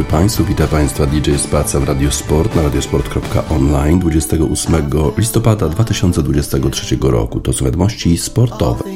dobry Państwu, witam Państwa DJ Spaca w Radio Sport na radiosport.online 28 listopada 2023 roku. To są wiadomości sportowe.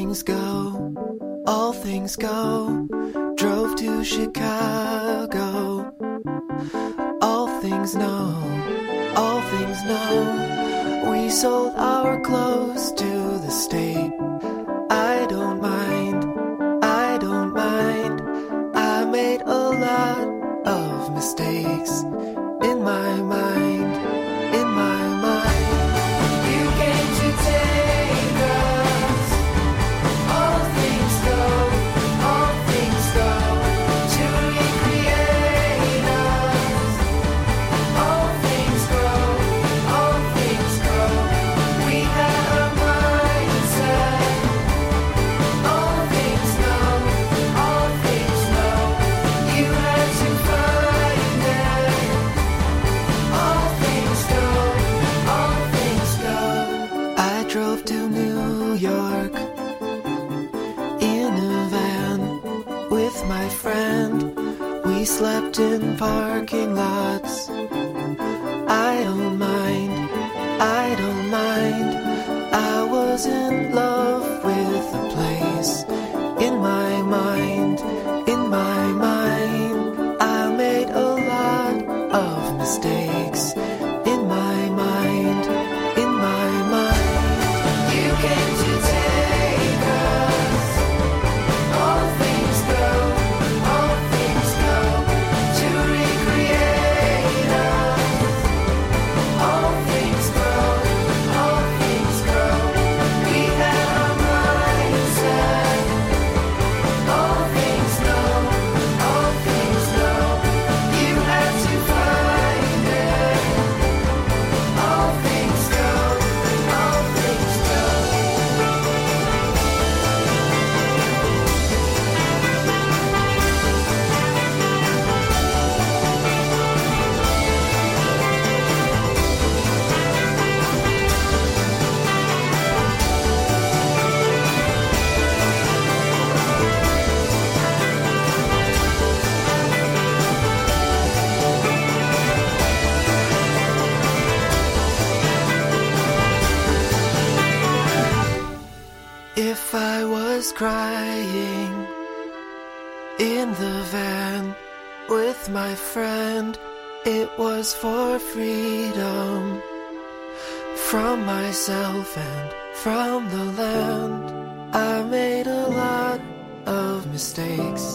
mistakes.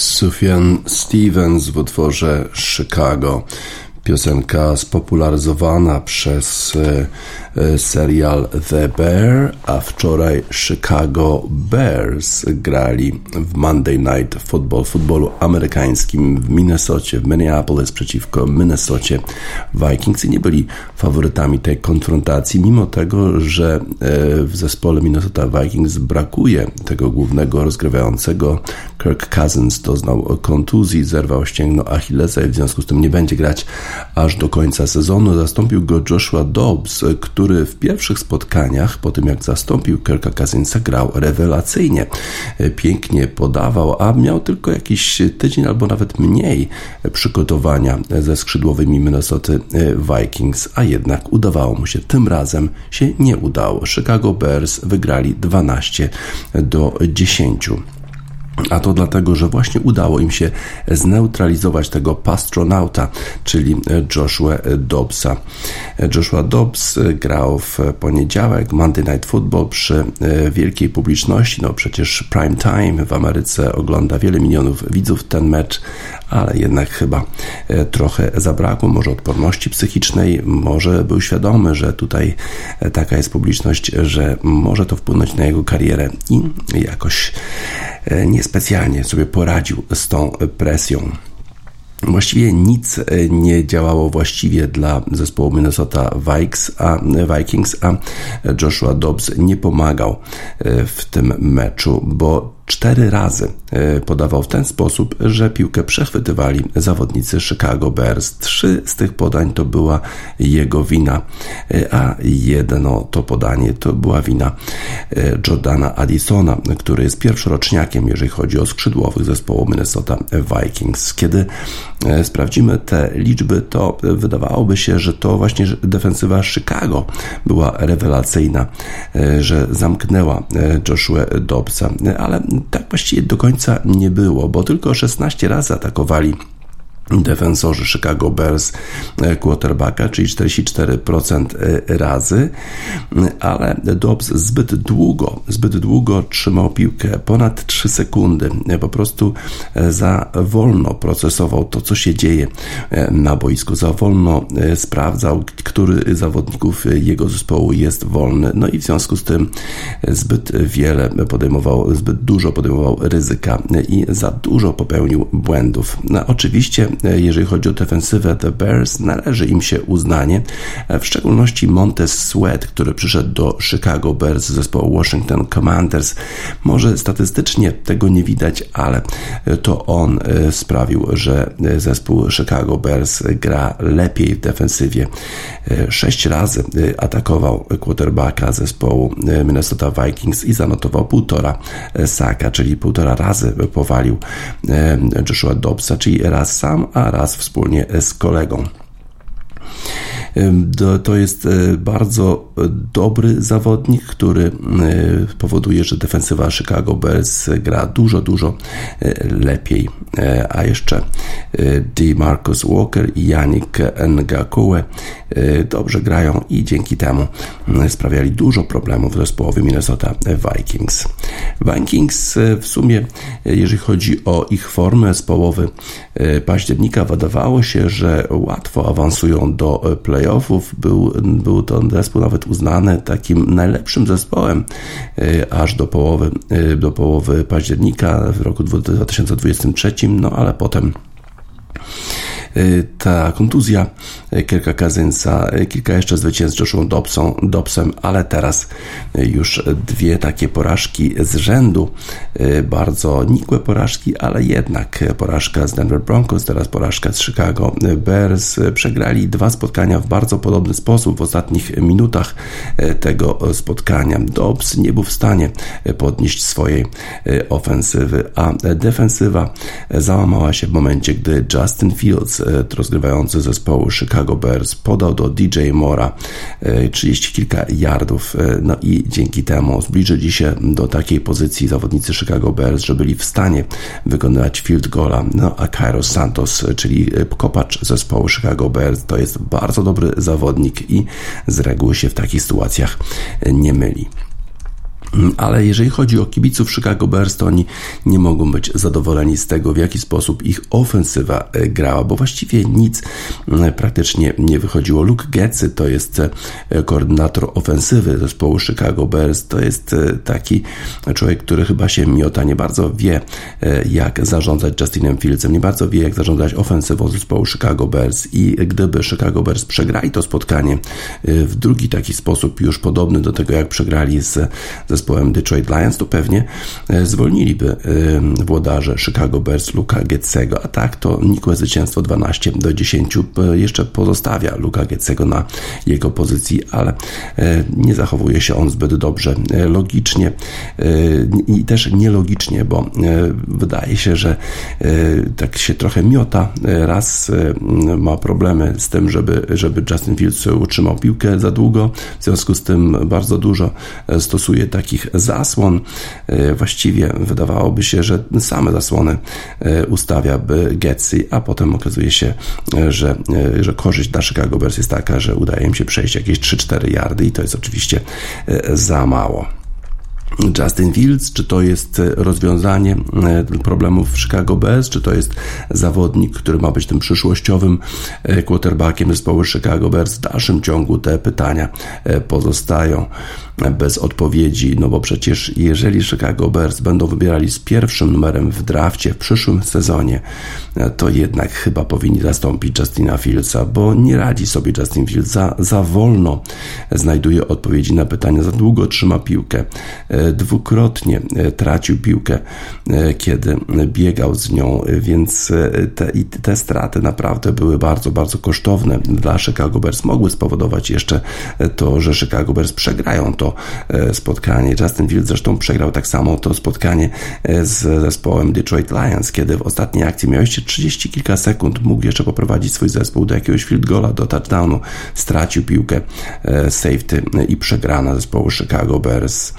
Sufjan Stevens w utworze Chicago. Piosenka spopularyzowana przez e, E, serial The Bear, a wczoraj Chicago Bears grali w Monday Night Football, futbolu amerykańskim w Minnesocie, w Minneapolis przeciwko Minnesocie. Vikings i nie byli faworytami tej konfrontacji, mimo tego, że e, w zespole Minnesota Vikings brakuje tego głównego rozgrywającego. Kirk Cousins doznał kontuzji, zerwał ścięgno Achillesa i w związku z tym nie będzie grać aż do końca sezonu. Zastąpił go Joshua Dobbs, który w pierwszych spotkaniach, po tym jak zastąpił Kirka Cousinsa, grał rewelacyjnie. Pięknie podawał, a miał tylko jakiś tydzień albo nawet mniej przygotowania ze skrzydłowymi Minnesota Vikings, a jednak udawało mu się. Tym razem się nie udało. Chicago Bears wygrali 12 do 10. A to dlatego, że właśnie udało im się zneutralizować tego pastronauta, czyli Joshua Dobbsa. Joshua Dobbs grał w poniedziałek Monday Night Football przy e, wielkiej publiczności. No przecież prime time w Ameryce ogląda wiele milionów widzów ten mecz, ale jednak chyba e, trochę zabrakło, może odporności psychicznej, może był świadomy, że tutaj e, taka jest publiczność, że może to wpłynąć na jego karierę i jakoś e, niespecjalnie sobie poradził z tą presją. Właściwie nic nie działało właściwie dla zespołu Minnesota Vikings, a, Vikings, a Joshua Dobbs nie pomagał w tym meczu, bo cztery razy e, podawał w ten sposób, że piłkę przechwytywali zawodnicy Chicago Bears. Trzy z tych podań to była jego wina, e, a jedno to podanie to była wina e, Jordana Addisona, który jest pierwszoroczniakiem, jeżeli chodzi o skrzydłowych zespołu Minnesota Vikings. Kiedy sprawdzimy te liczby, to wydawałoby się, że to właśnie defensywa Chicago była rewelacyjna, że zamknęła Joshua Dobbsa, ale tak właściwie do końca nie było, bo tylko 16 razy atakowali defensorzy Chicago Bears e, quarterbacka, czyli 44% e, razy, ale Dobbs zbyt długo, zbyt długo trzymał piłkę, ponad 3 sekundy, e, po prostu za wolno procesował to, co się dzieje na boisku, za wolno sprawdzał, który zawodników jego zespołu jest wolny, no i w związku z tym zbyt wiele podejmował, zbyt dużo podejmował ryzyka i za dużo popełnił błędów. No, oczywiście jeżeli chodzi o defensywę The Bears, należy im się uznanie, e, w szczególności Montez Sweat, który przyszedł do Chicago Bears z zespołu Washington Commanders. Może statystycznie tego nie widać, ale e, to on sprawił, że zespół Chicago Bears gra lepiej w defensywie. Sześć razy atakował quarterbacka zespołu Minnesota Vikings i zanotował półtora saka, czyli półtora razy powalił Joshua Dobbsa, czyli raz sam, a raz wspólnie z kolegą. To jest e, bardzo dobry zawodnik, który e, powoduje, że defensywa Chicago Bears gra dużo, dużo e, lepiej. A jeszcze DeMarcus Walker i Yannick Ngakue dobrze grają i dzięki temu sprawiali dużo problemów zespołowi Minnesota Vikings. Vikings w sumie, jeżeli chodzi o ich formę z połowy października, wydawało się, że łatwo awansują do play playoffów. Był, był to zespół nawet uznany takim najlepszym zespołem e, aż do połowy, e, do połowy października w roku 2023, no ale potem ta kontuzja Kirka Kazinsa, kilka jeszcze zwycięstw z Joshua Dobson, Dobsem, ale teraz już dwie takie porażki z rzędu, y, bardzo nikłe porażki, ale jednak porażka z Denver Broncos, teraz porażka z Chicago Bears. Przegrali dwa spotkania w bardzo podobny sposób w ostatnich minutach y, tego spotkania. Dobbs nie był w stanie podnieść swojej ofensywy, a defensywa załamała się w momencie, gdy Justin Fields E, rozgrywający zespołu Chicago Bears podał do DJ Mora 30 e, kilka yardów, e, no i dzięki temu zbliżyli się do takiej pozycji zawodnicy Chicago Bears, że byli w stanie wykonywać field goala, no a Kairos Santos, czyli kopacz zespołu Chicago Bears, to jest bardzo dobry zawodnik i z reguły się w takich sytuacjach nie myli. Ale jeżeli chodzi o kibiców Chicago Bears, to oni nie mogą być zadowoleni z tego, w jaki sposób ich ofensywa e, grała, bo właściwie nic mm, praktycznie nie wychodziło. Luke Getzy to jest e, koordynator ofensywy zespołu Chicago Bears. To jest e, taki człowiek, który chyba się miota, nie bardzo wie, jak zarządzać Justinem Fieldsem, nie bardzo wie, jak zarządzać ofensywą zespołu Chicago Bears i gdyby Chicago Bears przegrali to spotkanie w drugi taki sposób, już podobny do tego, jak przegrali z zespołem Detroit Lions, to pewnie e, zwolniliby e, włodarze Chicago Bears Luka Getzego, a tak to nikłe zwycięstwo 12 do 10 e, jeszcze pozostawia Luka Getzego na jego pozycji, ale nie zachowuje się on zbyt dobrze logicznie i też nielogicznie, bo wydaje się, że tak się trochę miota. Raz ma problemy z tym, żeby, żeby Justin Fields utrzymał piłkę za długo, w związku z tym bardzo dużo stosuje taki takich zasłon. E, właściwie wydawałoby się, że same zasłony e, ustawia Getsi, a potem okazuje się, e, że, że korzyść dla Chicago Bears jest taka, że udaje im się przejść jakieś 3-4 yardy i to jest oczywiście za mało. Justin Fields, czy to jest rozwiązanie problemów w Chicago Bears, czy to jest zawodnik, który ma być tym przyszłościowym quarterbackiem zespołu Chicago Bears. W dalszym ciągu te pytania pozostają bez odpowiedzi, no bo przecież jeżeli Chicago Bears będą wybierali z pierwszym numerem w drafcie w przyszłym sezonie, to jednak chyba powinni zastąpić Justina Fieldsa, bo nie radzi sobie Justin Fields za, za wolno, znajduje odpowiedzi na pytania, za długo trzyma piłkę, e, dwukrotnie e, tracił piłkę, e, kiedy biegał z nią, więc te, te straty naprawdę były bardzo, bardzo kosztowne dla Chicago Bears. Mogły spowodować jeszcze to, że Chicago Bears przegrają to E, spotkanie. Justin Fields zresztą przegrał tak samo to spotkanie e, z zespołem Detroit Lions, kiedy w ostatniej akcji miał jeszcze 30 kilka sekund, mógł jeszcze poprowadzić swój zespół do jakiegoś field goala, do touchdownu, stracił piłkę e, safety i przegrana zespołu Chicago Bears.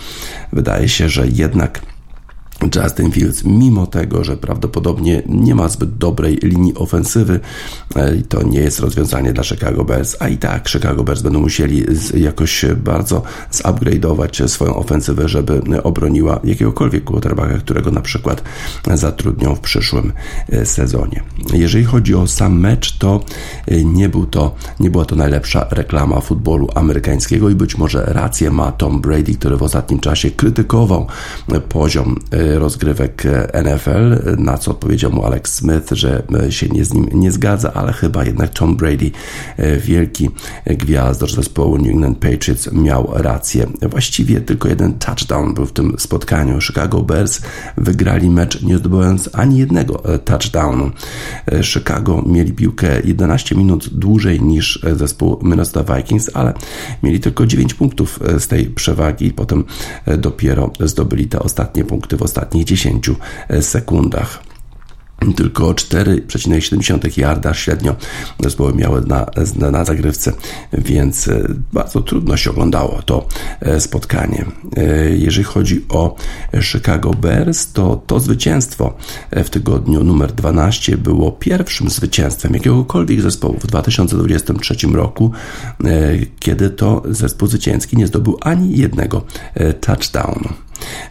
Wydaje się, że jednak Justin Fields, mimo tego, że prawdopodobnie nie ma zbyt dobrej linii ofensywy, e, to nie jest rozwiązanie dla Chicago Bears, a i tak Chicago Bears będą musieli jakoś bardzo zupgrade'ować swoją ofensywę, żeby obroniła jakiegokolwiek quarterbacka, którego na przykład zatrudnią w przyszłym e, sezonie. Jeżeli chodzi o sam mecz, to e, nie, był to, nie była to najlepsza reklama futbolu amerykańskiego i być może rację ma Tom Brady, który w ostatnim czasie krytykował poziom rozgrywek NFL, na co odpowiedział mu Alex Smith, że się nie z nim nie zgadza, ale chyba jednak Tom Brady, e, wielki gwiazdor zespołu New England Patriots, miał rację. Właściwie tylko jeden touchdown był w tym spotkaniu. Chicago Bears wygrali mecz nie zdobywając ani jednego e, touchdownu. E, Chicago mieli piłkę 11 minut dłużej niż zespół Minnesota Vikings, ale mieli tylko 9 punktów z tej przewagi i potem dopiero zdobyli te ostatnie punkty w ostatnim ostatnich 10 sekundach tylko 4,7 yarda średnio zespoły miały na, na, na, zagrywce, więc e, bardzo trudno się oglądało to e, spotkanie. E, jeżeli chodzi o Chicago Bears, to to zwycięstwo w tygodniu numer 12 było pierwszym zwycięstwem jakiegokolwiek zespołu w 2023 roku, kiedy to zespół zwycięski nie zdobył ani jednego touchdownu.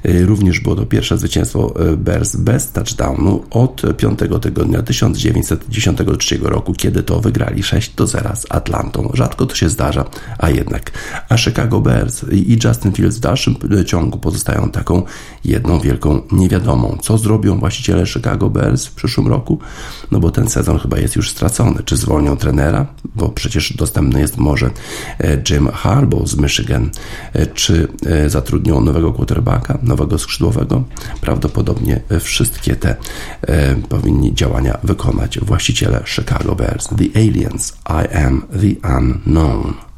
Y, również było to pierwsze zwycięstwo y, Bears bez touchdownu od piątego tygodnia 1993 roku, kiedy to wygrali 6 do 0 z Atlantą. Rzadko to się zdarza, a jednak. A Chicago Bears i Justin Fields w dalszym ciągu pozostają taką jedną wielką niewiadomą. Co zrobią właściciele Chicago Bears w przyszłym roku? No bo ten sezon chyba jest już stracony. Czy zwolnią trenera? Bo przecież dostępny jest może e, Jim Harbaugh z Michigan. E, czy e, zatrudnią nowego quarterbacka? Nowego skrzydłowego. Prawdopodobnie wszystkie te e, powinni działania wykonać właściciele Chicago Bears. The Aliens, I am the unknown.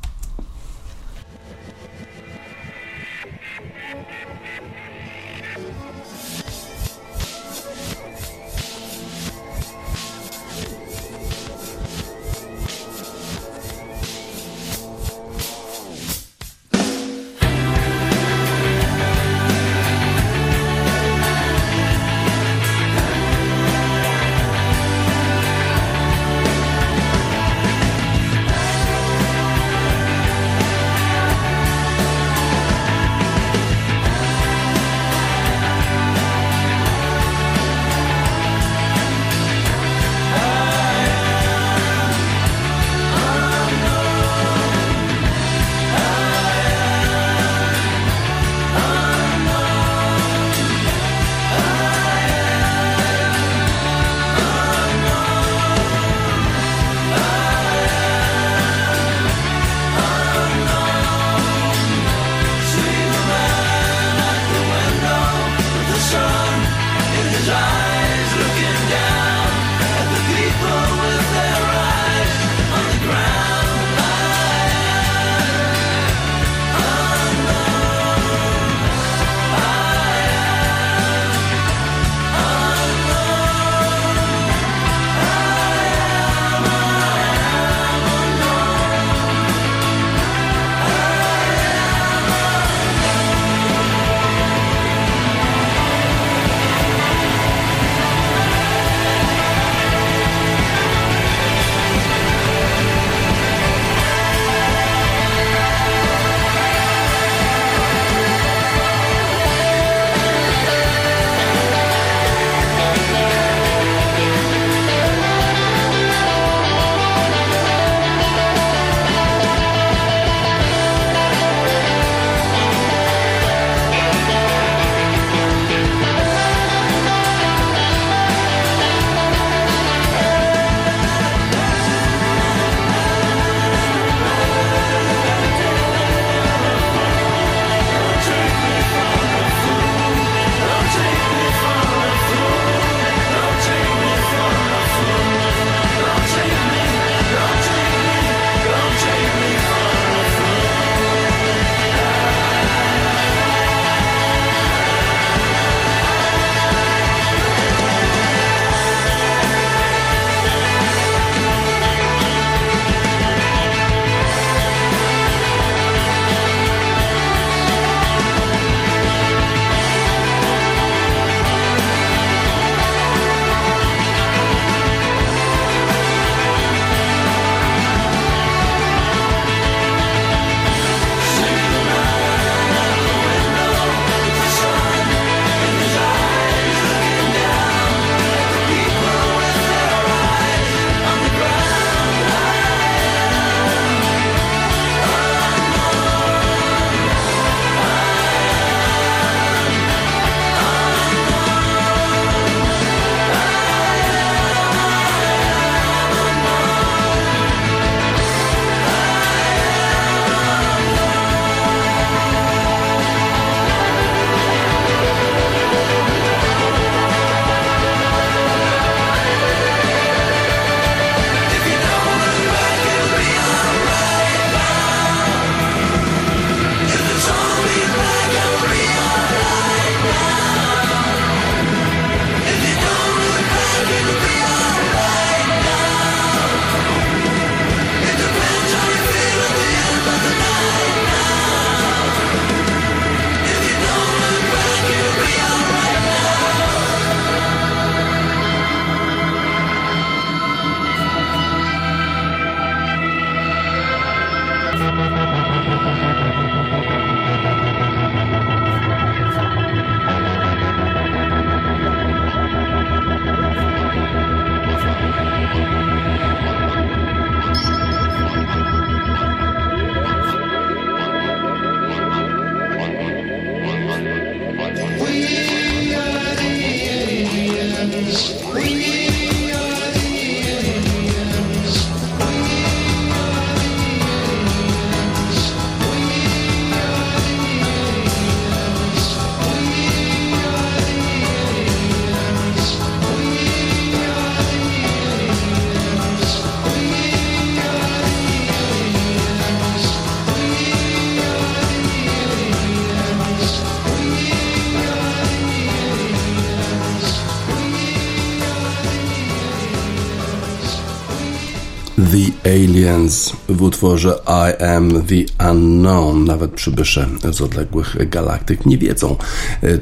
Aliens w utworze I Am The Unknown. Nawet przybysze z odległych galaktyk nie wiedzą,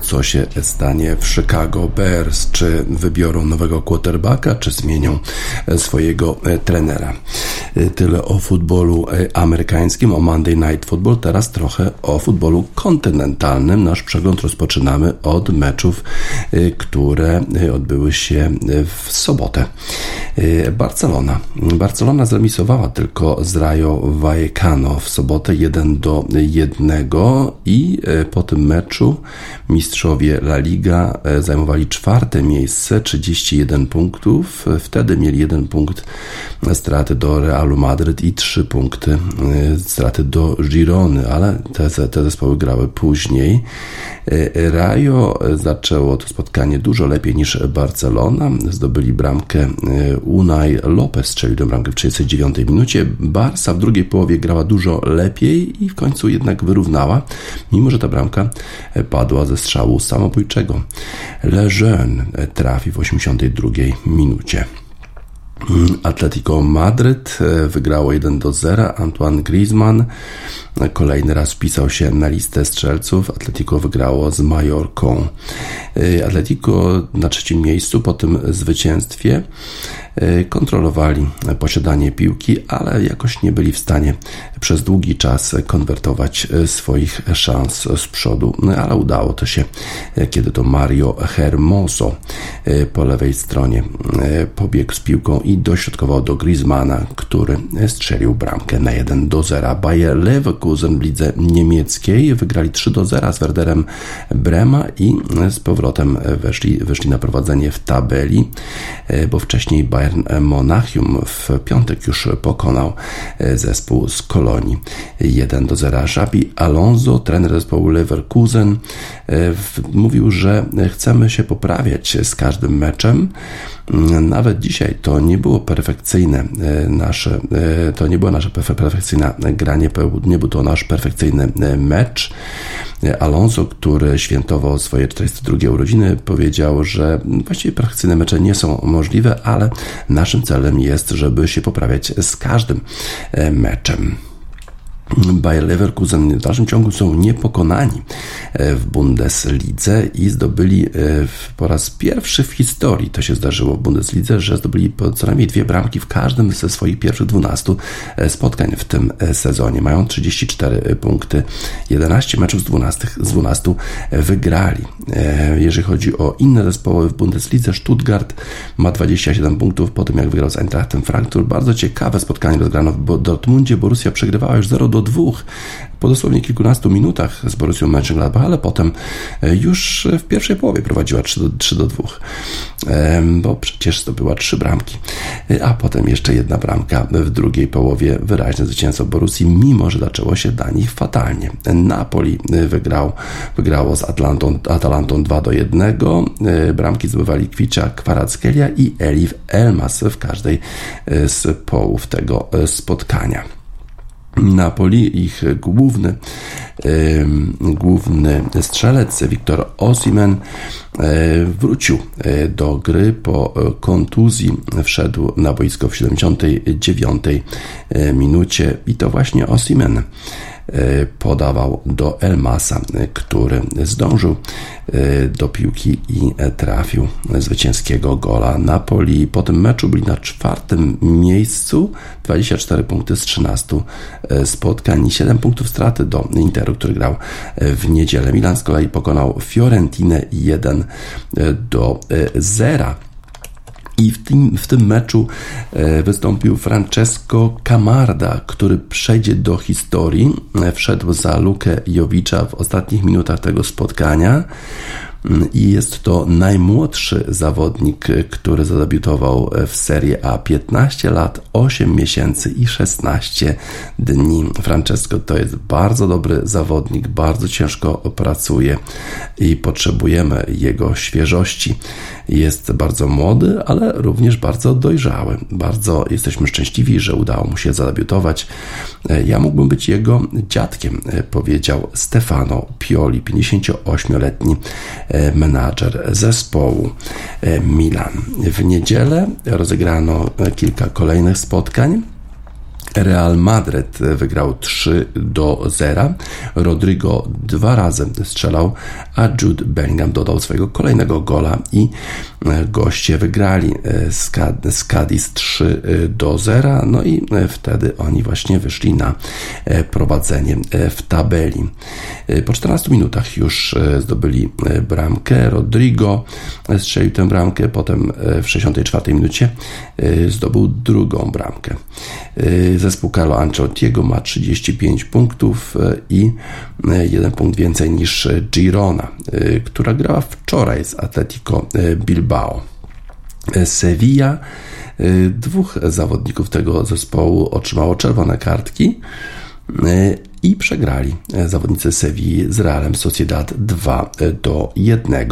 co się stanie w Chicago Bears. Czy wybiorą nowego quarterbacka, czy zmienią swojego trenera. Tyle o futbolu amerykańskim, o Monday Night Football. Teraz trochę o futbolu kontynentalnym. Nasz przegląd rozpoczynamy od meczów, które odbyły się w sobotę. Barcelona. Barcelona zremisowała tylko z Rayo Vallecano w sobotę 1 do 1 i po tym meczu mistrzowie La Liga zajmowali czwarte miejsce, 31 punktów. Wtedy mieli jeden punkt straty do Realu Madryt i trzy punkty e, straty do Girony, ale te, te zespoły grały później. Rayo zaczęło to spotkanie dużo lepiej niż Barcelona. Zdobyli bramkę Unai Lopez, strzelił tę bramkę w 39 minucie. Barca w drugiej połowie grała dużo lepiej i w końcu jednak wyrównała, mimo że ta bramka padła ze strzału samobójczego. Lejeune trafi w 82 minucie. Atletico Madryt e, wygrało 1 do 0. Antoine Griezmann kolejny raz wpisał się na listę strzelców. Atletico wygrało z Majorką. E, Atletico na trzecim miejscu po tym zwycięstwie E, kontrolowali posiadanie piłki, ale jakoś nie byli w stanie przez długi czas konwertować e, swoich szans z przodu, no, ale udało to się, e, kiedy to Mario Hermoso po lewej stronie pobiegł z piłką dośrodkował do Griezmana, który strzelił bramkę na 1 do 0. Bayer Leverkusen w lidze niemieckiej wygrali 3 do 0 z Werderem Brema i z powrotem weszli, weszli na prowadzenie w tabeli, bo wcześniej Bayer Bayern Monachium w piątek już pokonał e, zespół z Kolonii 1 do 0. Xabi Alonso, trener zespołu Leverkusen, e, mówił, że chcemy się poprawiać z każdym meczem. Nawet dzisiaj to nie było perfekcyjne e, nasze, to nie była nasza perfekcyjna granie, nie był to nasz perfekcyjny mecz. Alonso, który świętował swoje 42 urodziny, powiedział, że właściwie perfekcyjne mecze nie są możliwe, ale naszym celem jest, żeby się poprawiać z każdym e, meczem. Bayer Leverkusen w dalszym ciągu są niepokonani e, w Bundeslidze i zdobyli e, po raz pierwszy w historii, to się zdarzyło w Bundeslidze, że zdobyli co najmniej dwie bramki w każdym ze swoich pierwszych 12 e, spotkań w tym sezonie. Mają 34 punkty, 11 meczów z 12, z 12 wygrali. Jeżeli chodzi o inne zespoły w Bundeslidze, Stuttgart ma 27 punktów po tym jak wygrał z Eintrachtem Frankfurt. Bardzo ciekawe spotkanie rozgrano w Dortmundzie. Borussia przegrywała już 0 do dwóch po dosłownie kilkunastu minutach z Borussią Mönchengladbach, ale potem e, już w pierwszej połowie prowadziła 3 do, 3 do 2, bo przecież to była trzy bramki, e, a potem jeszcze jedna bramka w drugiej połowie, wyraźne zwycięstwo Borussii, mimo że zaczęło się dla nich fatalnie. Napoli e, wygrał, wygrało z Atlantą, Atalantą 2 do 1, bramki zdobywali Kwicza, Kwarackelia i Elif Elmas w każdej z połów tego spotkania. Napoli, ich główny, główny strzelec Wiktor Osimen e, wrócił e, do gry po kontuzji. Wszedł na boisko w 79 e, minucie i to właśnie Osimen podawał do Elmasa, który zdążył e, do piłki i trafił zwycięskiego gola Napoli. Po tym meczu byli na czwartym miejscu, 24 punkty z 13 e, spotkań i 7 punktów straty do Interu, który grał w niedzielę. Milan z kolei pokonał Fiorentinę 1 do 0. I w tym, w tym meczu e, wystąpił Francesco Camarda, który przejdzie do historii. E, wszedł za Lukę Jowicza w ostatnich minutach tego spotkania i jest to najmłodszy zawodnik, który zadebiutował w Serie A 15 lat, 8 miesięcy i 16 dni. Francesco to jest bardzo dobry zawodnik, bardzo ciężko pracuje i potrzebujemy jego świeżości. Jest bardzo młody, ale również bardzo dojrzały. Bardzo jesteśmy szczęśliwi, że udało mu się zadebiutować. Ja mógłbym być jego dziadkiem, powiedział Stefano Pioli, 58-letni E, menadżer zespołu e, Milan. W niedzielę rozegrano kilka kolejnych spotkań. Real Madrid wygrał 3 do 0. Rodrigo dwa razy strzelał, a Jude Bellingham dodał swojego kolejnego gola i e, goście wygrali e, z Cadiz 3 e, do 0. No i wtedy oni właśnie wyszli na prowadzenie w tabeli. Po 14 minutach już zdobyli bramkę. Rodrigo strzelił tę bramkę, potem w 64 minucie zdobył drugą bramkę. Zespół Carlo Ancelottiego ma 35 punktów e, i e, jeden punkt więcej niż Girona, e, która grała wczoraj z Atletico Bilbao. Sevilla dwóch zawodników tego zespołu otrzymało czerwone kartki i przegrali zawodnicy Sevilla z Realem Sociedad 2 do 1.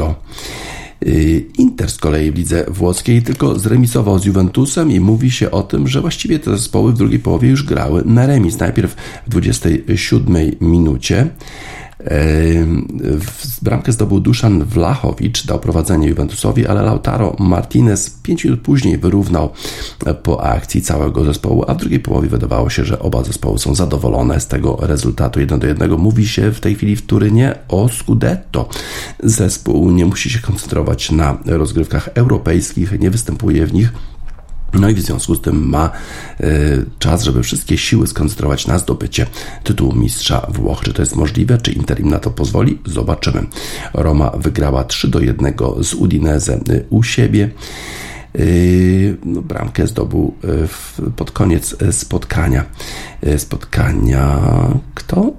Y, Inter z kolei w lidze włoskiej tylko zremisował z Juventusem i mówi się o tym, że właściwie te zespoły w drugiej połowie już grały na remis. Najpierw w 27 minucie Bramkę zdobył Duszan Wlachowicz, dał prowadzenie Juventusowi, ale Lautaro Martinez 5 minut później wyrównał po akcji całego zespołu, a w drugiej połowie wydawało się, że oba zespoły są zadowolone z tego rezultatu 1 do 1. Mówi się w tej chwili w Turynie o Scudetto. Zespół nie musi się koncentrować na rozgrywkach europejskich, nie występuje w nich no i w związku z tym ma e, czas, żeby wszystkie siły skoncentrować na zdobycie tytułu mistrza Włoch. Czy to jest możliwe? Czy Inter im na to pozwoli? Zobaczymy. Roma wygrała 3 do 1 z Udinese e, u siebie. E, no, bramkę zdobył pod koniec spotkania. Spotkania kto?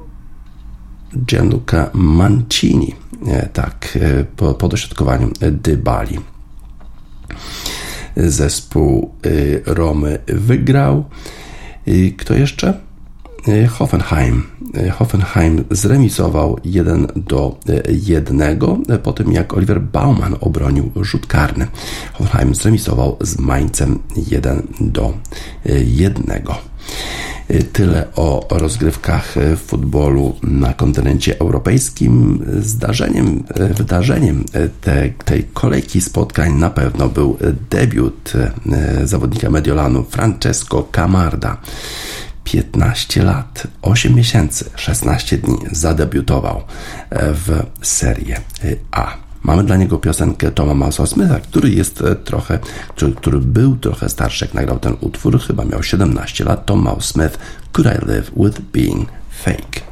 Gianluca Mancini. Tak, po, po Dybali zespół y, Romy wygrał. Y, kto jeszcze? Y, Hoffenheim. Hoffenheim zremisował 1 do 1 po tym jak Oliver Baumann obronił rzut karny. Hoffenheim zremisował z Mainzem 1 do 1. Tyle o rozgrywkach w futbolu na kontynencie europejskim. Zdarzeniem, wydarzeniem te, tej kolejki spotkań na pewno był debiut zawodnika Mediolanu Francesco Camarda. 15 lat, 8 miesięcy, 16 dni zadebiutował w Serie A. Mamy dla niego piosenkę Toma Masa Smitha, który jest e, trochę, który, który był trochę starszy, jak nagrał ten utwór, chyba miał 17 lat. Tom Smith, Could I Live With Being Fake?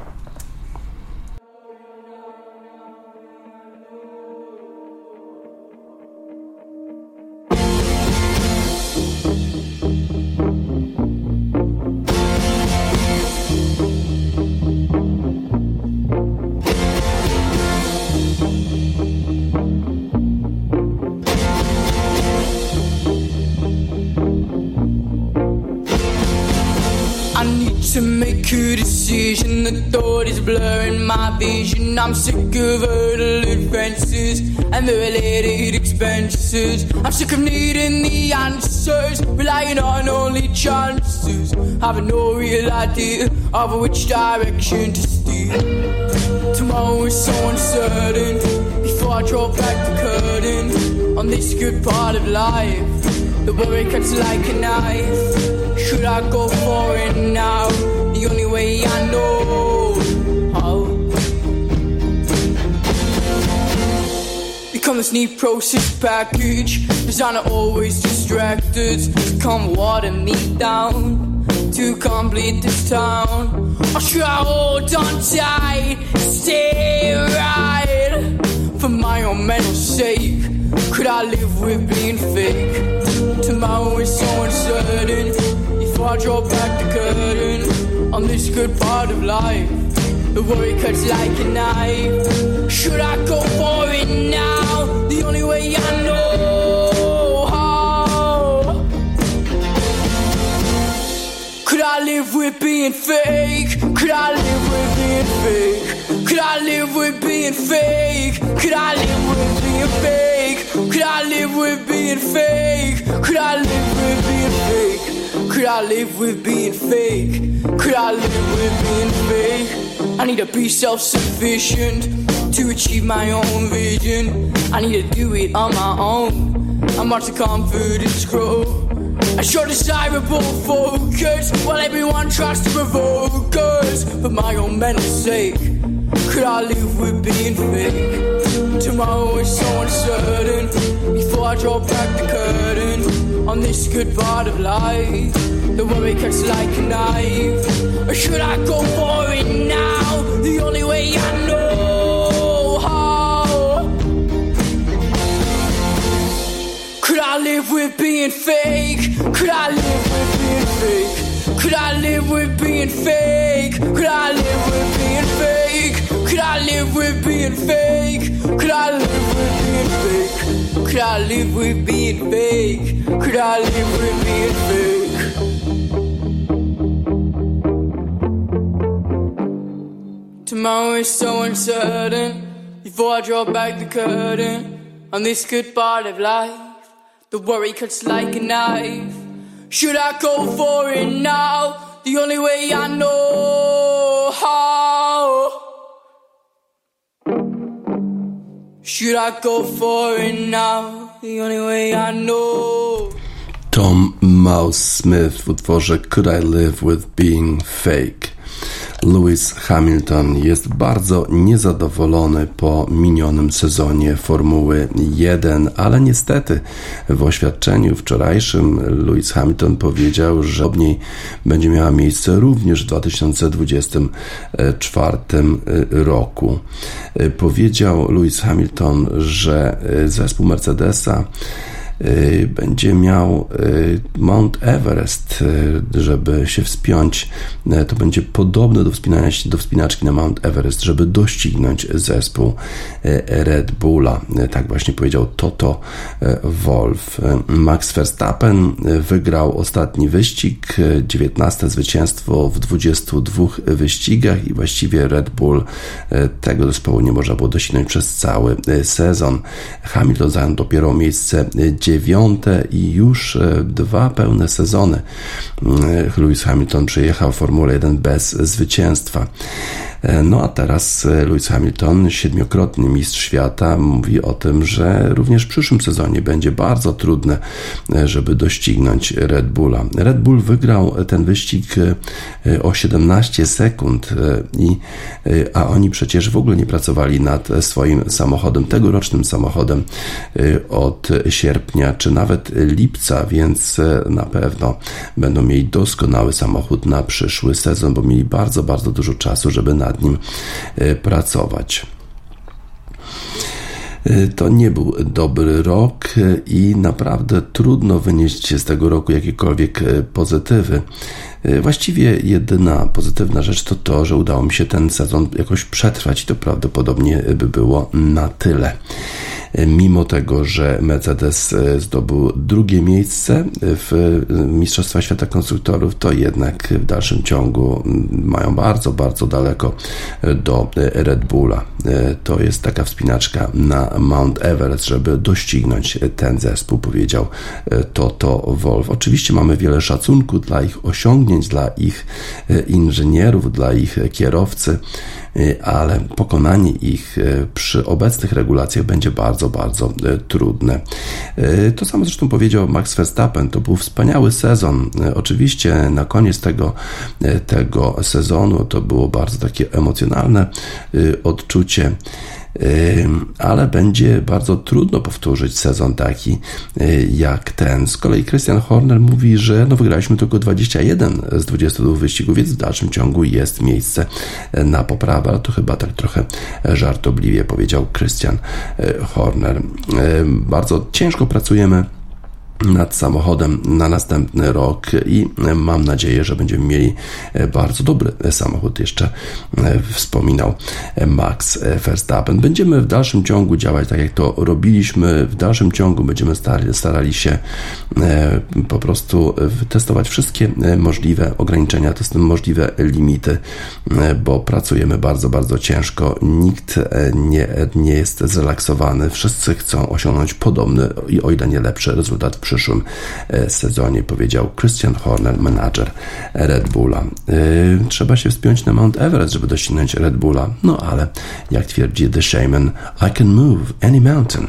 Relying on only chances, having no real idea of which direction to steer. Tomorrow is so uncertain. Before I draw back the curtain on this good part of life, the worry cuts like a knife. Should I go for it now? The only way I know how. Become this neat process package. Designer always distracted. Come water me down to complete this town. Oh, or should I hold on tight, stay right for my own mental sake? Could I live with being fake? Tomorrow is so uncertain. If I draw back the curtain on this good part of life. The worry cuts like a knife. Should I go for it now? The only way I know Live with being fake? Could I live with being fake? Could I live with being fake? Could I live with being fake? Could I live with being fake? Could I live with being fake? Could I live with being fake? Could I live with being fake? I need to be self sufficient to achieve my own vision. I need to do it on my own. I'm watching confidence grow. I show desirable focus while everyone tries to provoke us. For my own mental sake, could I live with being fake? Tomorrow is so uncertain. Before I draw back the curtain on this good part of life, the worry cuts like a knife. Or should I go for it now? The only live with being fake? Could I live with being fake? Could I live with being fake? Could I live with being fake? Could I live with being fake? Could I live with being fake? Could I live with being fake? Could I live with being fake? Tomorrow is so uncertain. Before I draw back the curtain on this good part of life, the worry cuts like a knife. Should I go for it now? The only way I know how. Should I go for it now? The only way I know. Tom Mouse Smith w utworze Could I Live With Being Fake. Lewis Hamilton jest bardzo niezadowolony po minionym sezonie Formuły 1, ale niestety w oświadczeniu wczorajszym Lewis Hamilton powiedział, że ob niej będzie miała miejsce również w 2024 roku. Powiedział Lewis Hamilton, że zespół Mercedesa będzie miał y, Mount Everest, y, żeby się wspiąć. To będzie podobne do, wspinania się, do wspinaczki na Mount Everest, żeby doścignąć zespół Red Bulla. Tak właśnie powiedział Toto Wolf. Max Verstappen wygrał ostatni wyścig, 19 zwycięstwo w 22 wyścigach i właściwie Red Bull tego zespołu nie można było doścignąć przez cały sezon. Hamilton zajął dopiero miejsce dziewiąte i już e, dwa pełne sezony e, Lewis Hamilton przejechał Formułę 1 bez zwycięstwa. E, no a teraz e, Lewis Hamilton, siedmiokrotny mistrz świata, mówi o tym, że również w przyszłym sezonie będzie bardzo trudne, e, żeby doścignąć Red Bulla. Red Bull wygrał ten wyścig o 17 sekund, i, a oni przecież w ogóle nie pracowali nad swoim samochodem, tegorocznym samochodem od sierpnia czy nawet lipca, więc na pewno będą mieli doskonały samochód na przyszły sezon, bo mieli bardzo, bardzo dużo czasu, żeby nad nim e, pracować. E, to nie był dobry rok e, i naprawdę trudno wynieść z tego roku jakiekolwiek pozytywy. Właściwie jedyna pozytywna rzecz to to, że udało mi się ten sezon jakoś przetrwać i to prawdopodobnie by było na tyle mimo tego, że Mercedes e, zdobył drugie miejsce w Mistrzostwach Świata Konstruktorów, to jednak w dalszym ciągu mają bardzo, bardzo daleko do Red Bulla. To jest taka wspinaczka na Mount Everest, żeby doścignąć ten zespół, powiedział Toto Wolf. Oczywiście mamy wiele szacunku dla ich osiągnięć, dla ich inżynierów, dla ich kierowcy. Y, ale pokonanie ich przy obecnych regulacjach będzie bardzo, bardzo trudne. To samo zresztą powiedział Max Verstappen. To był wspaniały sezon. Oczywiście na koniec tego, tego sezonu to było bardzo takie emocjonalne odczucie ale będzie bardzo trudno powtórzyć sezon taki y, jak ten. Z kolei Christian Horner mówi, że no wygraliśmy tylko 21 z 22 wyścigów, więc w dalszym ciągu jest miejsce na poprawę, ale to chyba tak trochę żartobliwie powiedział Christian y, Horner. Bardzo ciężko pracujemy nad samochodem na następny rok i mam nadzieję, że będziemy mieli bardzo dobry samochód. Jeszcze e, wspominał Max Verstappen. Będziemy w dalszym ciągu działać tak, jak to robiliśmy. W dalszym ciągu będziemy starali, się e, po prostu testować wszystkie e, możliwe ograniczenia, możliwe limity, bo pracujemy bardzo, bardzo ciężko. Nikt nie, nie jest zrelaksowany. Wszyscy chcą osiągnąć podobny i o ile nie lepszy rezultat przyszłym e, sezonie, powiedział Christian Horner, menadżer Red Bulla. E, trzeba się wspiąć na Mount Everest, żeby dosięgnąć Red Bulla, no ale jak twierdzi The Shaman, I can move any mountain.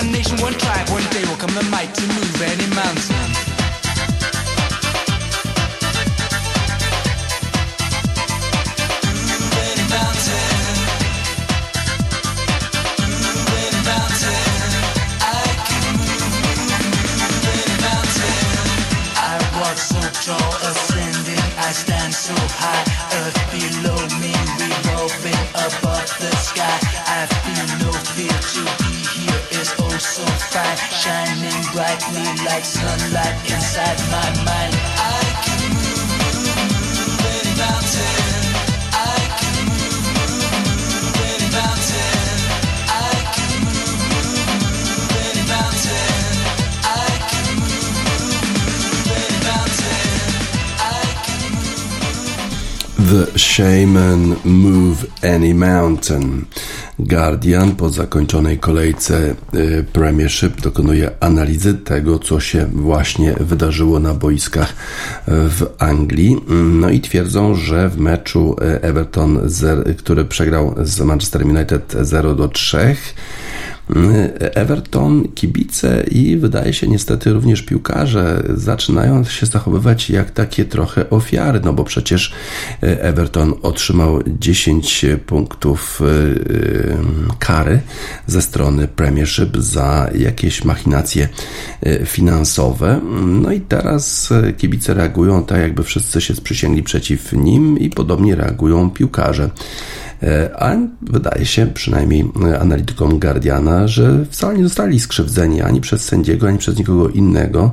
One nation, one tribe. One day will come the might to move any mountain. Shaman Move Any Mountain. Guardian po zakończonej kolejce y, Premiership dokonuje analizy tego, co się właśnie wydarzyło na boiskach y, w Anglii. No i twierdzą, że w meczu y, Everton, który przegrał z Manchester United 0 do 3, Everton, kibice i wydaje się niestety również piłkarze zaczynają się zachowywać jak takie trochę ofiary, no bo przecież Everton otrzymał 10 punktów y, kary ze strony Premiership za jakieś machinacje finansowe. No i teraz kibice reagują tak, jakby wszyscy się sprzysięgli przeciw nim i podobnie reagują piłkarze. A wydaje się, przynajmniej analitykom Guardiana, że wcale nie zostali skrzywdzeni ani przez sędziego, ani przez nikogo innego.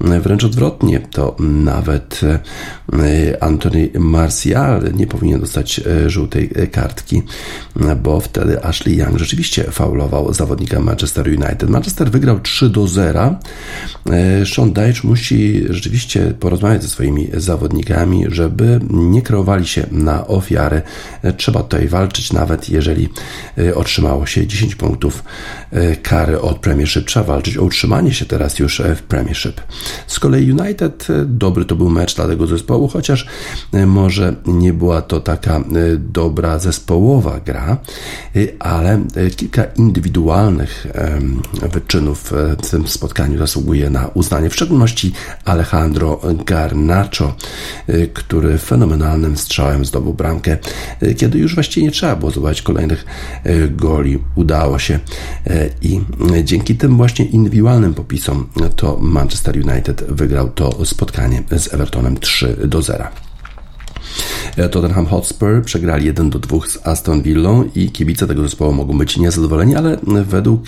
Wręcz odwrotnie, to nawet Anthony Martial nie powinien dostać żółtej kartki, bo wtedy Ashley Young rzeczywiście faulował zawodnika Manchester United. Manchester wygrał 3 do 0. Sean Dyche musi rzeczywiście porozmawiać ze swoimi zawodnikami, żeby nie kreowali się na ofiary. Trzeba tutaj walczyć, nawet jeżeli otrzymało się 10 punktów kary od Premiership. Trzeba walczyć o utrzymanie się teraz już w Premiership. Z kolei United, dobry to był mecz dla tego zespołu, chociaż może nie była to taka dobra zespołowa gra, ale kilka indywidualnych wyczynów w tym spotkaniu zasługuje na uznanie. W szczególności Alejandro Garnacho, który fenomenalnym strzałem zdobył bramkę, kiedy już właściwie nie trzeba było zdobywać kolejnych goli. Udało się i dzięki tym właśnie indywidualnym popisom to Manchester United wygrał to spotkanie z Evertonem 3 do 0. Tottenham Hotspur przegrali 1 do 2 z Aston Villą i kibice tego zespołu mogą być niezadowoleni, ale według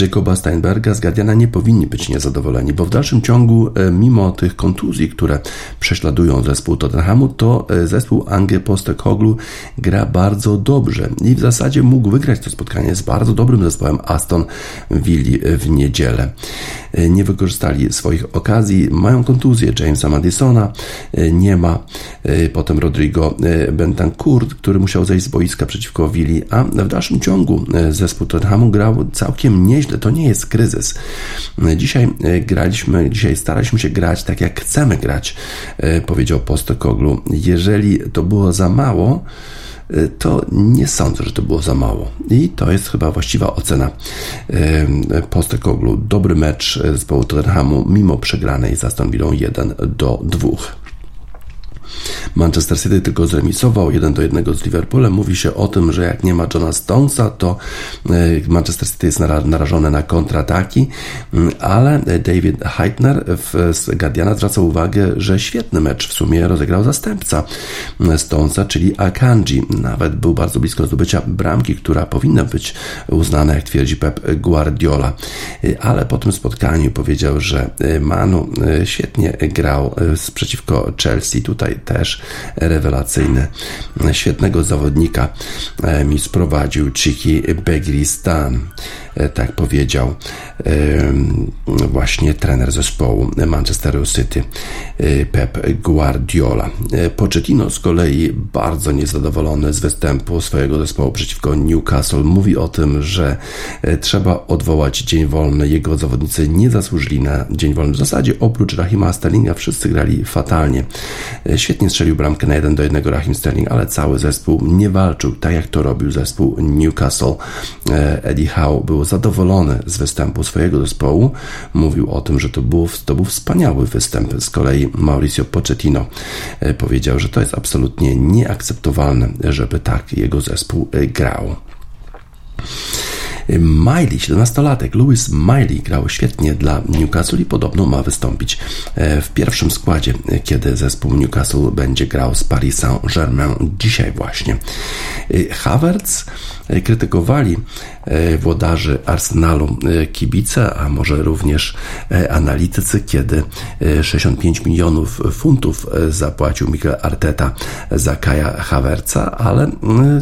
Jacoba Steinberga z Guardiana nie powinni być niezadowoleni, bo w dalszym ciągu, mimo tych kontuzji, które prześladują zespół Tottenhamu, to zespół Ange Postecoglou gra bardzo dobrze i w zasadzie mógł wygrać to spotkanie z bardzo dobrym zespołem Aston Villa w niedzielę. Nie wykorzystali swoich okazji, mają kontuzję Jamesa Madisona, nie ma potem Rodrigo Bentancur, który musiał zejść z boiska przeciwko Willi, a w dalszym ciągu zespół Tottenhamu grał całkiem nieźle. To nie jest kryzys. Dzisiaj graliśmy, dzisiaj staraliśmy się grać tak, jak chcemy grać, powiedział Postecoglou. Jeżeli to było za mało, to nie sądzę, że to było za mało. I to jest chyba właściwa ocena Postecoglou. Dobry mecz zespołu Tottenhamu, mimo przegranej z Aston Villą 1 do 2. Manchester City tylko zremisował 1 do 1 z Liverpoolem. Mówi się o tym, że jak nie ma Johna Stonesa, to Manchester City jest narażone na kontrataki, mm, ale David Heitner z Guardiana zwraca uwagę, że świetny mecz w sumie rozegrał zastępca Stonesa, czyli Akanji. Nawet był bardzo blisko zdobycia bramki, która powinna być uznana, jak twierdzi Pep Guardiola. Ale po tym spotkaniu powiedział, że Manu świetnie grał przeciwko Chelsea. Tutaj też rewelacyjny, świetnego zawodnika mi sprowadził Chiki Begristan. E, tak powiedział właśnie trener zespołu Manchesteru City e, Pep Guardiola. E, Pochettino z kolei bardzo niezadowolony z występu swojego zespołu przeciwko Newcastle mówi o tym, że trzeba odwołać dzień wolny. Jego zawodnicy nie zasłużyli na dzień wolny. W zasadzie oprócz Rahima Sterlinga wszyscy grali fatalnie. Świetnie strzelił bramkę na 1 do 1 Rahim Sterling, ale cały zespół nie walczył tak jak to robił zespół Newcastle. Eddie Howe był zadowolony z występu swojego zespołu. Mówił o tym, że to, było, to był wspaniały występ. Z kolei Mauricio Pochettino e, powiedział, że to jest absolutnie nieakceptowalne, żeby tak jego zespół e, grał. Miley, 17-latek, Louis Miley grał świetnie dla Newcastle i podobno ma wystąpić e, w pierwszym składzie, kiedy zespół Newcastle będzie grał z Paris Saint-Germain dzisiaj właśnie. Havertz krytykowali e, włodarzy Arsenalu e, kibice, a może również e, analitycy, kiedy 65 milionów funtów zapłacił Mikel Arteta za Kaja Havertza, ale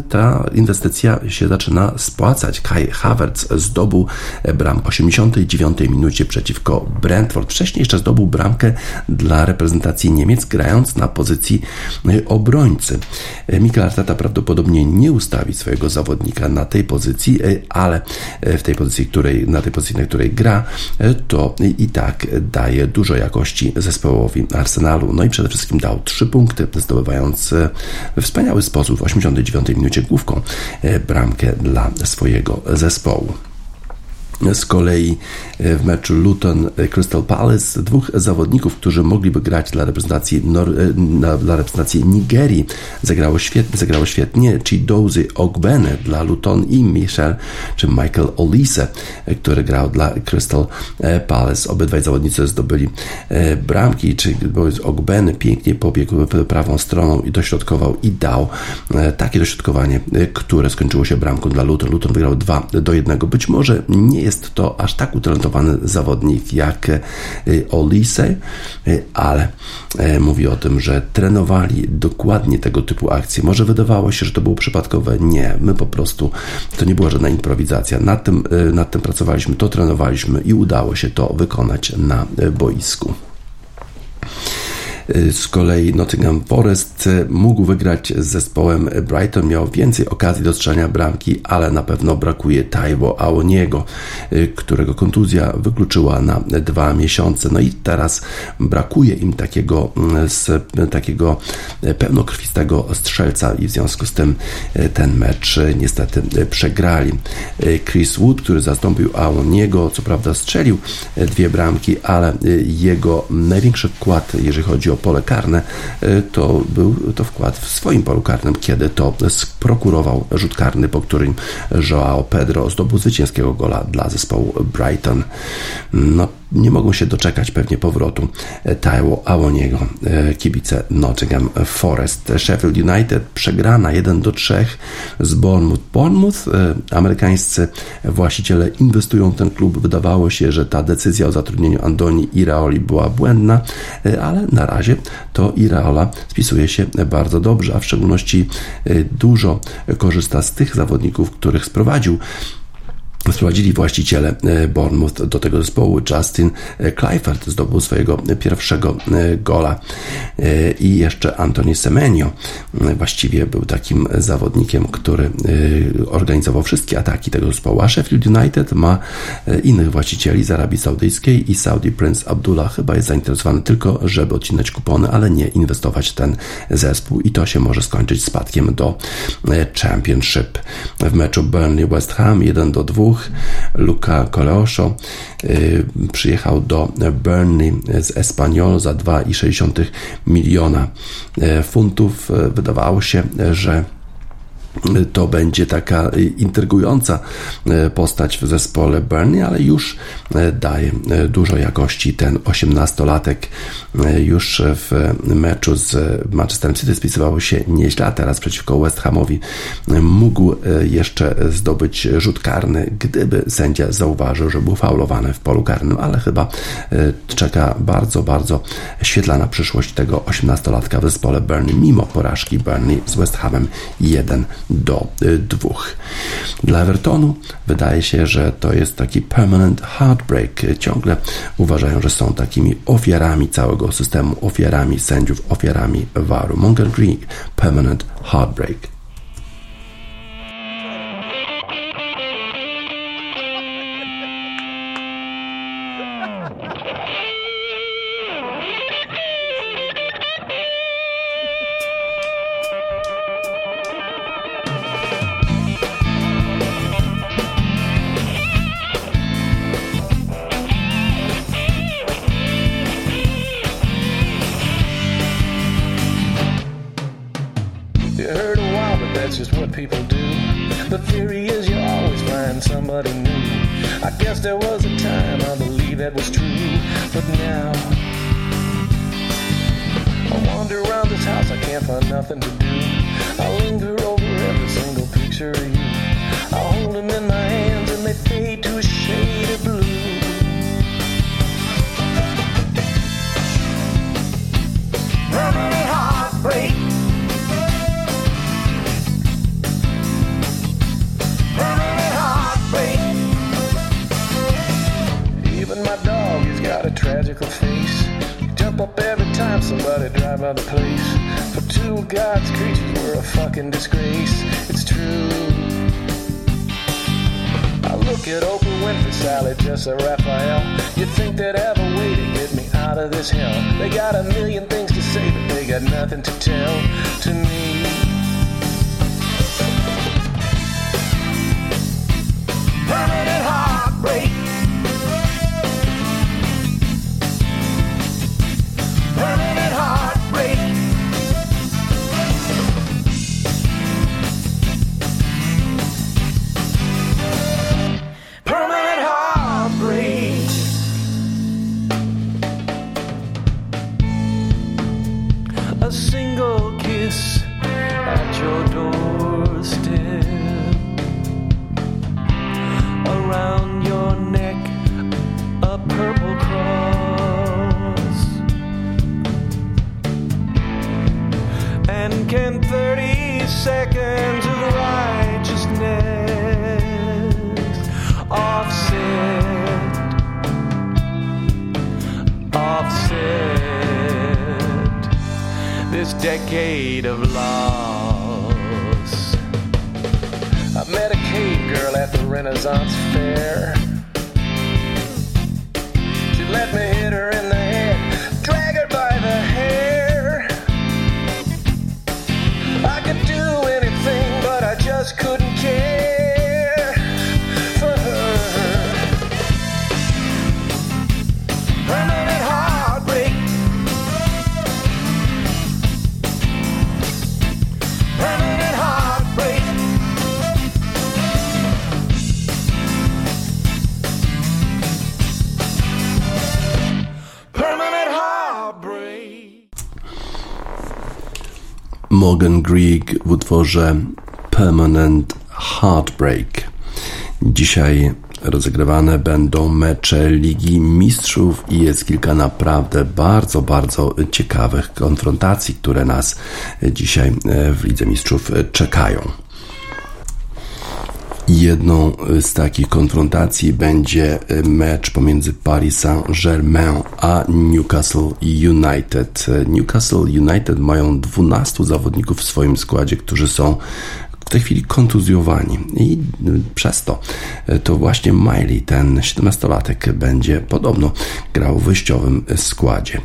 ta inwestycja się zaczyna spłacać. Kai Havertz zdobył bramkę 89 minucie przeciwko Brentford. Wcześniej jeszcze zdobył bramkę dla reprezentacji Niemiec, grając na pozycji obrońcy. Mikel Arteta prawdopodobnie nie ustawi swojego zawodnika na tej pozycji, e, ale e, w tej pozycji, której, na tej pozycji, na której gra, e, to i tak daje dużo jakości zespołowi Arsenalu. No i przede wszystkim dał trzy punkty, zdobywając we wspaniały sposób w 89 minucie główką bramkę dla swojego zespołu. Z kolei e, w meczu Luton e, Crystal Palace dwóch zawodników, którzy mogliby grać dla reprezentacji, Nor- e, dla reprezentacji Nigerii, zagrało świetnie, zagrało świetnie Chidozy Ogbene dla Luton i Michel czy Michael Olise, który grał dla Crystal Palace. Obydwaj zawodnicy zdobyli bramki, czy Ogbene pięknie pobiegł prawą stroną i dośrodkował i dał takie dośrodkowanie, które skończyło się bramką dla Luton. Luton wygrał 2 do 1. Być może nie jest jest to aż tak utalentowany zawodnik jak e, Olise, e, ale e, mówi o tym, że trenowali dokładnie tego typu akcje. Może wydawało się, że to było przypadkowe. Nie, my po prostu, to nie była żadna improwizacja. Nad tym, nad tym pracowaliśmy, to trenowaliśmy i udało się to wykonać na boisku. Z kolei Nottingham Forest mógł wygrać z zespołem Brighton, miał więcej okazji do strzelania bramki, ale na pewno brakuje Taiwo Aoniego, którego kontuzja wykluczyła na dwa miesiące. No i teraz brakuje im takiego, takiego pełnokrwistego strzelca i w związku z tym ten mecz niestety przegrali. Chris Wood, który zastąpił Aoniego, co prawda strzelił dwie bramki, ale jego największy wkład, jeżeli chodzi o pole karne, e, to był to wkład w swoim polu karnym, kiedy to sprokurował rzut karny, po którym Joao Pedro zdobył zwycięskiego gola dla zespołu Brighton. No, nie mogą się doczekać pewnie powrotu Taiwo Awoniego, e, kibice Nottingham Forest. Sheffield United przegrana 1 do 3 z Bournemouth. Bournemouth, e, amerykańscy właściciele inwestują w ten klub. Wydawało się, że ta decyzja o zatrudnieniu Andoni Iraoli była błędna, e, ale na razie to Iraola spisuje się bardzo dobrze, a w szczególności dużo korzysta z tych zawodników, których sprowadził Sprowadzili właściciele e, Bournemouth do tego zespołu. Justin e, Clifford zdobył swojego pierwszego e, gola i jeszcze Anthony Semenio właściwie był takim zawodnikiem, który organizował wszystkie ataki tego zespołu. A Sheffield United ma innych właścicieli z Arabii Saudyjskiej i Saudi Prince Abdullah chyba jest zainteresowany tylko, żeby odcinać kupony, ale nie inwestować w ten zespół i to się może skończyć spadkiem do Championship. W meczu Burnley West Ham 1 do 2 dwóch. Luca Coleosho przyjechał do Burnley z Espanyol za 2,6 miliona funtów. Wydawało się, że to będzie taka intrygująca e, postać w zespole Burnley, ale już e, daje e, dużo jakości ten 18-latek. Już w meczu z Manchesterem City spisywał się nieźle, a teraz przeciwko West Hamowi mógł jeszcze zdobyć rzut karny, gdyby sędzia zauważył, że był faulowany w polu karnym, ale chyba czeka bardzo, bardzo świetlana przyszłość tego 18-latka w zespole Burnley, mimo porażki Burnley z West Hamem 1 do y, dwóch. Dla Evertonu wydaje się, że to jest taki permanent heartbreak. Ciągle uważają, że są takimi ofiarami całego systemu, ofiarami sędziów, ofiarami waru. Mongan Greek, permanent heartbreak. Get Oprah Winfrey, Sally, just a Raphael. You'd think they'd have a way to get me out of this hell. They got a million things to say, but they got nothing to tell to me. Morgan Greig w utworze Permanent Heartbreak. Dzisiaj rozegrywane będą mecze Ligi Mistrzów i jest kilka naprawdę bardzo, bardzo ciekawych konfrontacji, które nas dzisiaj w Lidze Mistrzów czekają. Jedną z takich konfrontacji będzie mecz pomiędzy Paris Saint-Germain a Newcastle United. Newcastle United mają 12 zawodników w swoim składzie, którzy są tej chwili kontuzjowani i przez to to właśnie Miley, ten 17-latek, będzie podobno grał w wyjściowym składzie.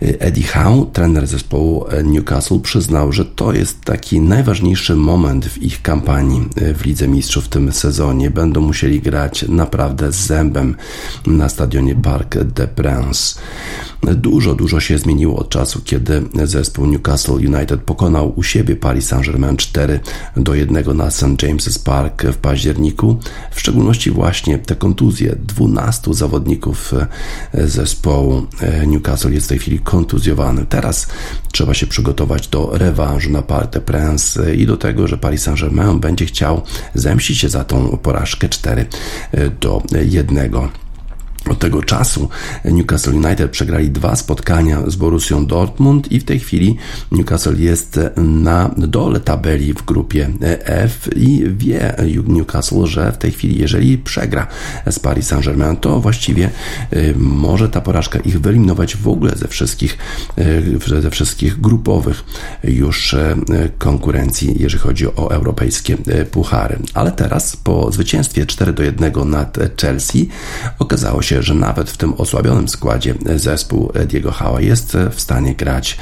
Eddie Howe, trener zespołu Newcastle, przyznał, że to jest taki najważniejszy moment w ich kampanii w Lidze Mistrzów w tym sezonie. Będą musieli grać naprawdę z zębem na stadionie Parc des Princes. Dużo, dużo się zmieniło od czasu, kiedy zespół Newcastle United pokonał u siebie Paris Saint-Germain 4 do 1 na St. James's Park w październiku. W szczególności właśnie te kontuzje 12 zawodników zespołu Newcastle jest w tej chwili kontuzjowany. Teraz trzeba się przygotować do rewanżu na Parc des Princes i do tego, że Paris Saint-Germain będzie chciał zemścić się za tą porażkę 4 do 1. Od tego czasu Newcastle United przegrali dwa spotkania z Borussią Dortmund i w tej chwili Newcastle jest na dole tabeli w grupie F i wie Newcastle, że w tej chwili jeżeli przegra z Paris Saint-Germain, to właściwie y, może ta porażka ich wyeliminować w ogóle ze wszystkich, y, ze wszystkich grupowych już y, konkurencji, jeżeli chodzi o europejskie puchary. Ale teraz po zwycięstwie 4 do 1 nad Chelsea okazało się, że nawet w tym osłabionym składzie zespół Diego Hała jest w stanie grać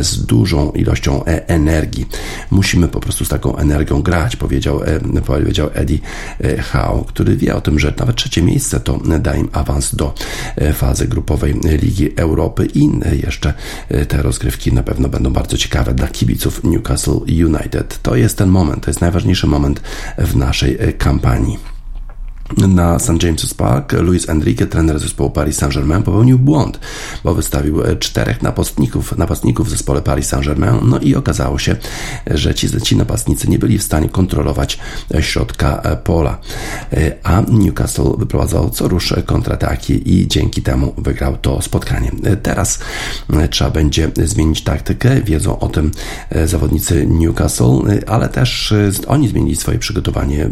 z dużą ilością e, energii. Musimy po prostu z taką energią grać, powiedział, e, powiedział Eddie e, Howe, który wie o tym, że nawet trzecie miejsce to da im awans do fazy grupowej Ligi Europy i jeszcze te rozgrywki na pewno będą bardzo ciekawe dla kibiców Newcastle United. To jest ten moment, to jest najważniejszy moment w naszej kampanii na St. James's Park Luis Enrique, trener zespołu Paris Saint-Germain, popełnił błąd, bo wystawił e, czterech napastników, napastników w zespole Paris Saint-Germain, no i okazało się, że ci, ci napastnicy nie byli w stanie kontrolować e, środka e, pola, a Newcastle wyprowadzał co rusz kontrataki i dzięki temu wygrał to spotkanie. Teraz trzeba będzie zmienić taktykę, wiedzą o tym zawodnicy Newcastle, ale też oni zmienili swoje przygotowanie.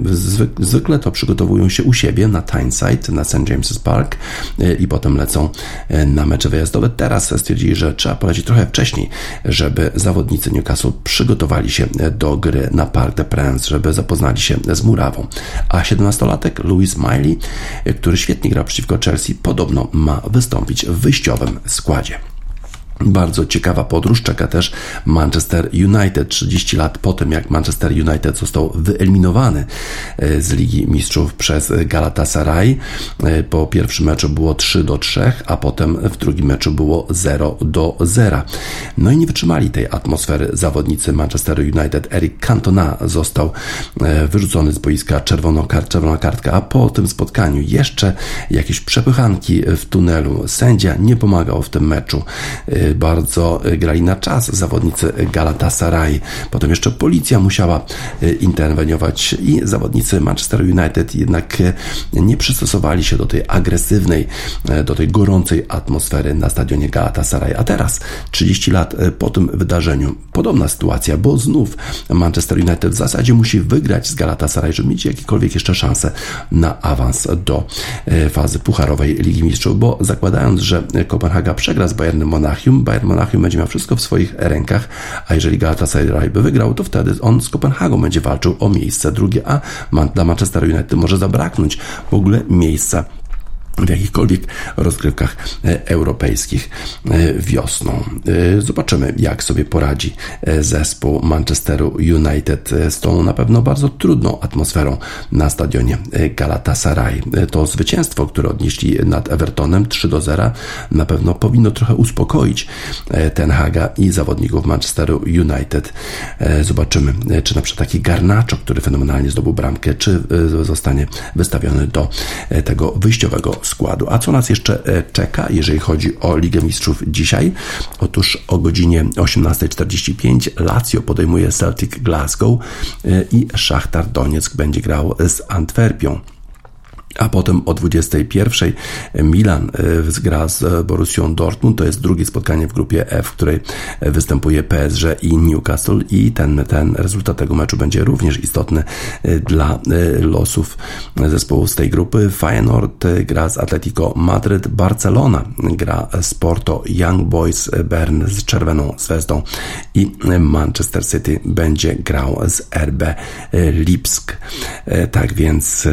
Zwykle to przygotowują się u siebie na Tyneside, na St. James's Park e, i potem lecą e, na mecze wyjazdowe. Teraz stwierdzili, że trzeba polecieć trochę wcześniej, żeby zawodnicy Newcastle przygotowali się e, do gry na Parc des Princes, żeby zapoznali się z murawą. A 17-latek Louis Miley, który świetnie gra przeciwko Chelsea, podobno ma wystąpić w wyjściowym składzie. Bardzo ciekawa podróż czeka też Manchester United 30 lat po tym, jak Manchester United został wyeliminowany e, z Ligi Mistrzów przez Galatasaray. E, po pierwszym meczu było 3 do 3, a potem w drugim meczu było 0 do 0. No i nie wytrzymali tej atmosfery zawodnicy Manchester United. Eric Cantona został e, wyrzucony z boiska czerwoną, czerwona kartka, a po tym spotkaniu jeszcze jakieś przepychanki w tunelu. Sędzia nie pomagał w tym meczu bardzo grali na czas zawodnicy Galatasaray. Potem jeszcze policja musiała e, interweniować i zawodnicy Manchester United jednak nie przystosowali się do tej agresywnej, do tej gorącej atmosfery na stadionie Galatasaray. A teraz, 30 lat po tym wydarzeniu, podobna sytuacja, bo znów Manchester United w zasadzie musi wygrać z Galatasaray, żeby mieć jakiekolwiek jeszcze szanse na awans do fazy pucharowej Ligi Mistrzów, bo zakładając, że Kopenhaga przegra z Bayernem Monachium, Bayern Monachium będzie miał wszystko w swoich rękach, a jeżeli Galatasaray by wygrał, to wtedy on z Kopenhagą będzie walczył o miejsce drugie, a dla Manchester United może zabraknąć w ogóle miejsca w jakichkolwiek rozgrywkach e, europejskich e, wiosną. E, zobaczymy, jak sobie poradzi zespół Manchesteru United z tą na pewno bardzo trudną atmosferą na stadionie Galatasaray. To zwycięstwo, które odnieśli nad Evertonem 3 do 0, na pewno powinno trochę uspokoić Ten Haga i zawodników Manchesteru United. Zobaczymy, czy na przykład taki Garnacho, który fenomenalnie zdobył bramkę, czy zostanie wystawiony do tego wyjściowego składu. A co nas jeszcze e, czeka, jeżeli chodzi o Ligę Mistrzów dzisiaj? Otóż o godzinie 18.45 Lazio podejmuje Celtic Glasgow e, i Szachtar Donieck będzie grał z Antwerpią a potem o 21 Milan e, gra z Borussią Dortmund. To jest drugie spotkanie w grupie F, w której występuje PSG i Newcastle i ten, ten rezultat tego meczu będzie również istotny e, dla e, losów zespołu z tej grupy. Feyenoord gra z Atletico Madryt, Barcelona gra z Porto, Young Boys Bern z Czerwoną Zvezdą i Manchester City będzie grał z RB Lipsk. Tak więc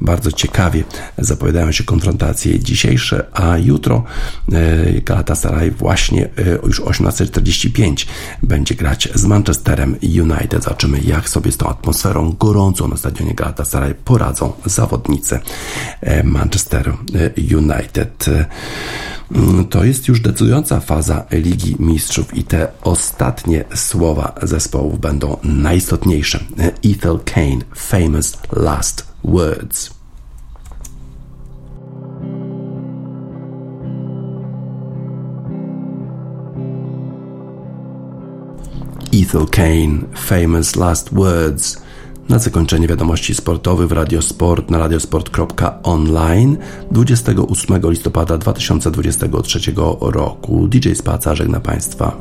bardzo ciekawie zapowiadają się konfrontacje dzisiejsze, a jutro e, Galatasaray właśnie e, już 18.45 będzie grać z Manchesterem United. Zobaczymy, jak sobie z tą atmosferą gorącą na stadionie Galatasaray poradzą zawodnicy e, Manchester United. Mm, to jest już decydująca faza Ligi Mistrzów i te ostatnie słowa zespołów będą najistotniejsze. Ethel Kane, famous last words. Ethel Kane, famous last words. Na zakończenie wiadomości sportowych w Radiosport na radiosport.online 28 listopada 2023 roku. DJ Spaca żegna Państwa.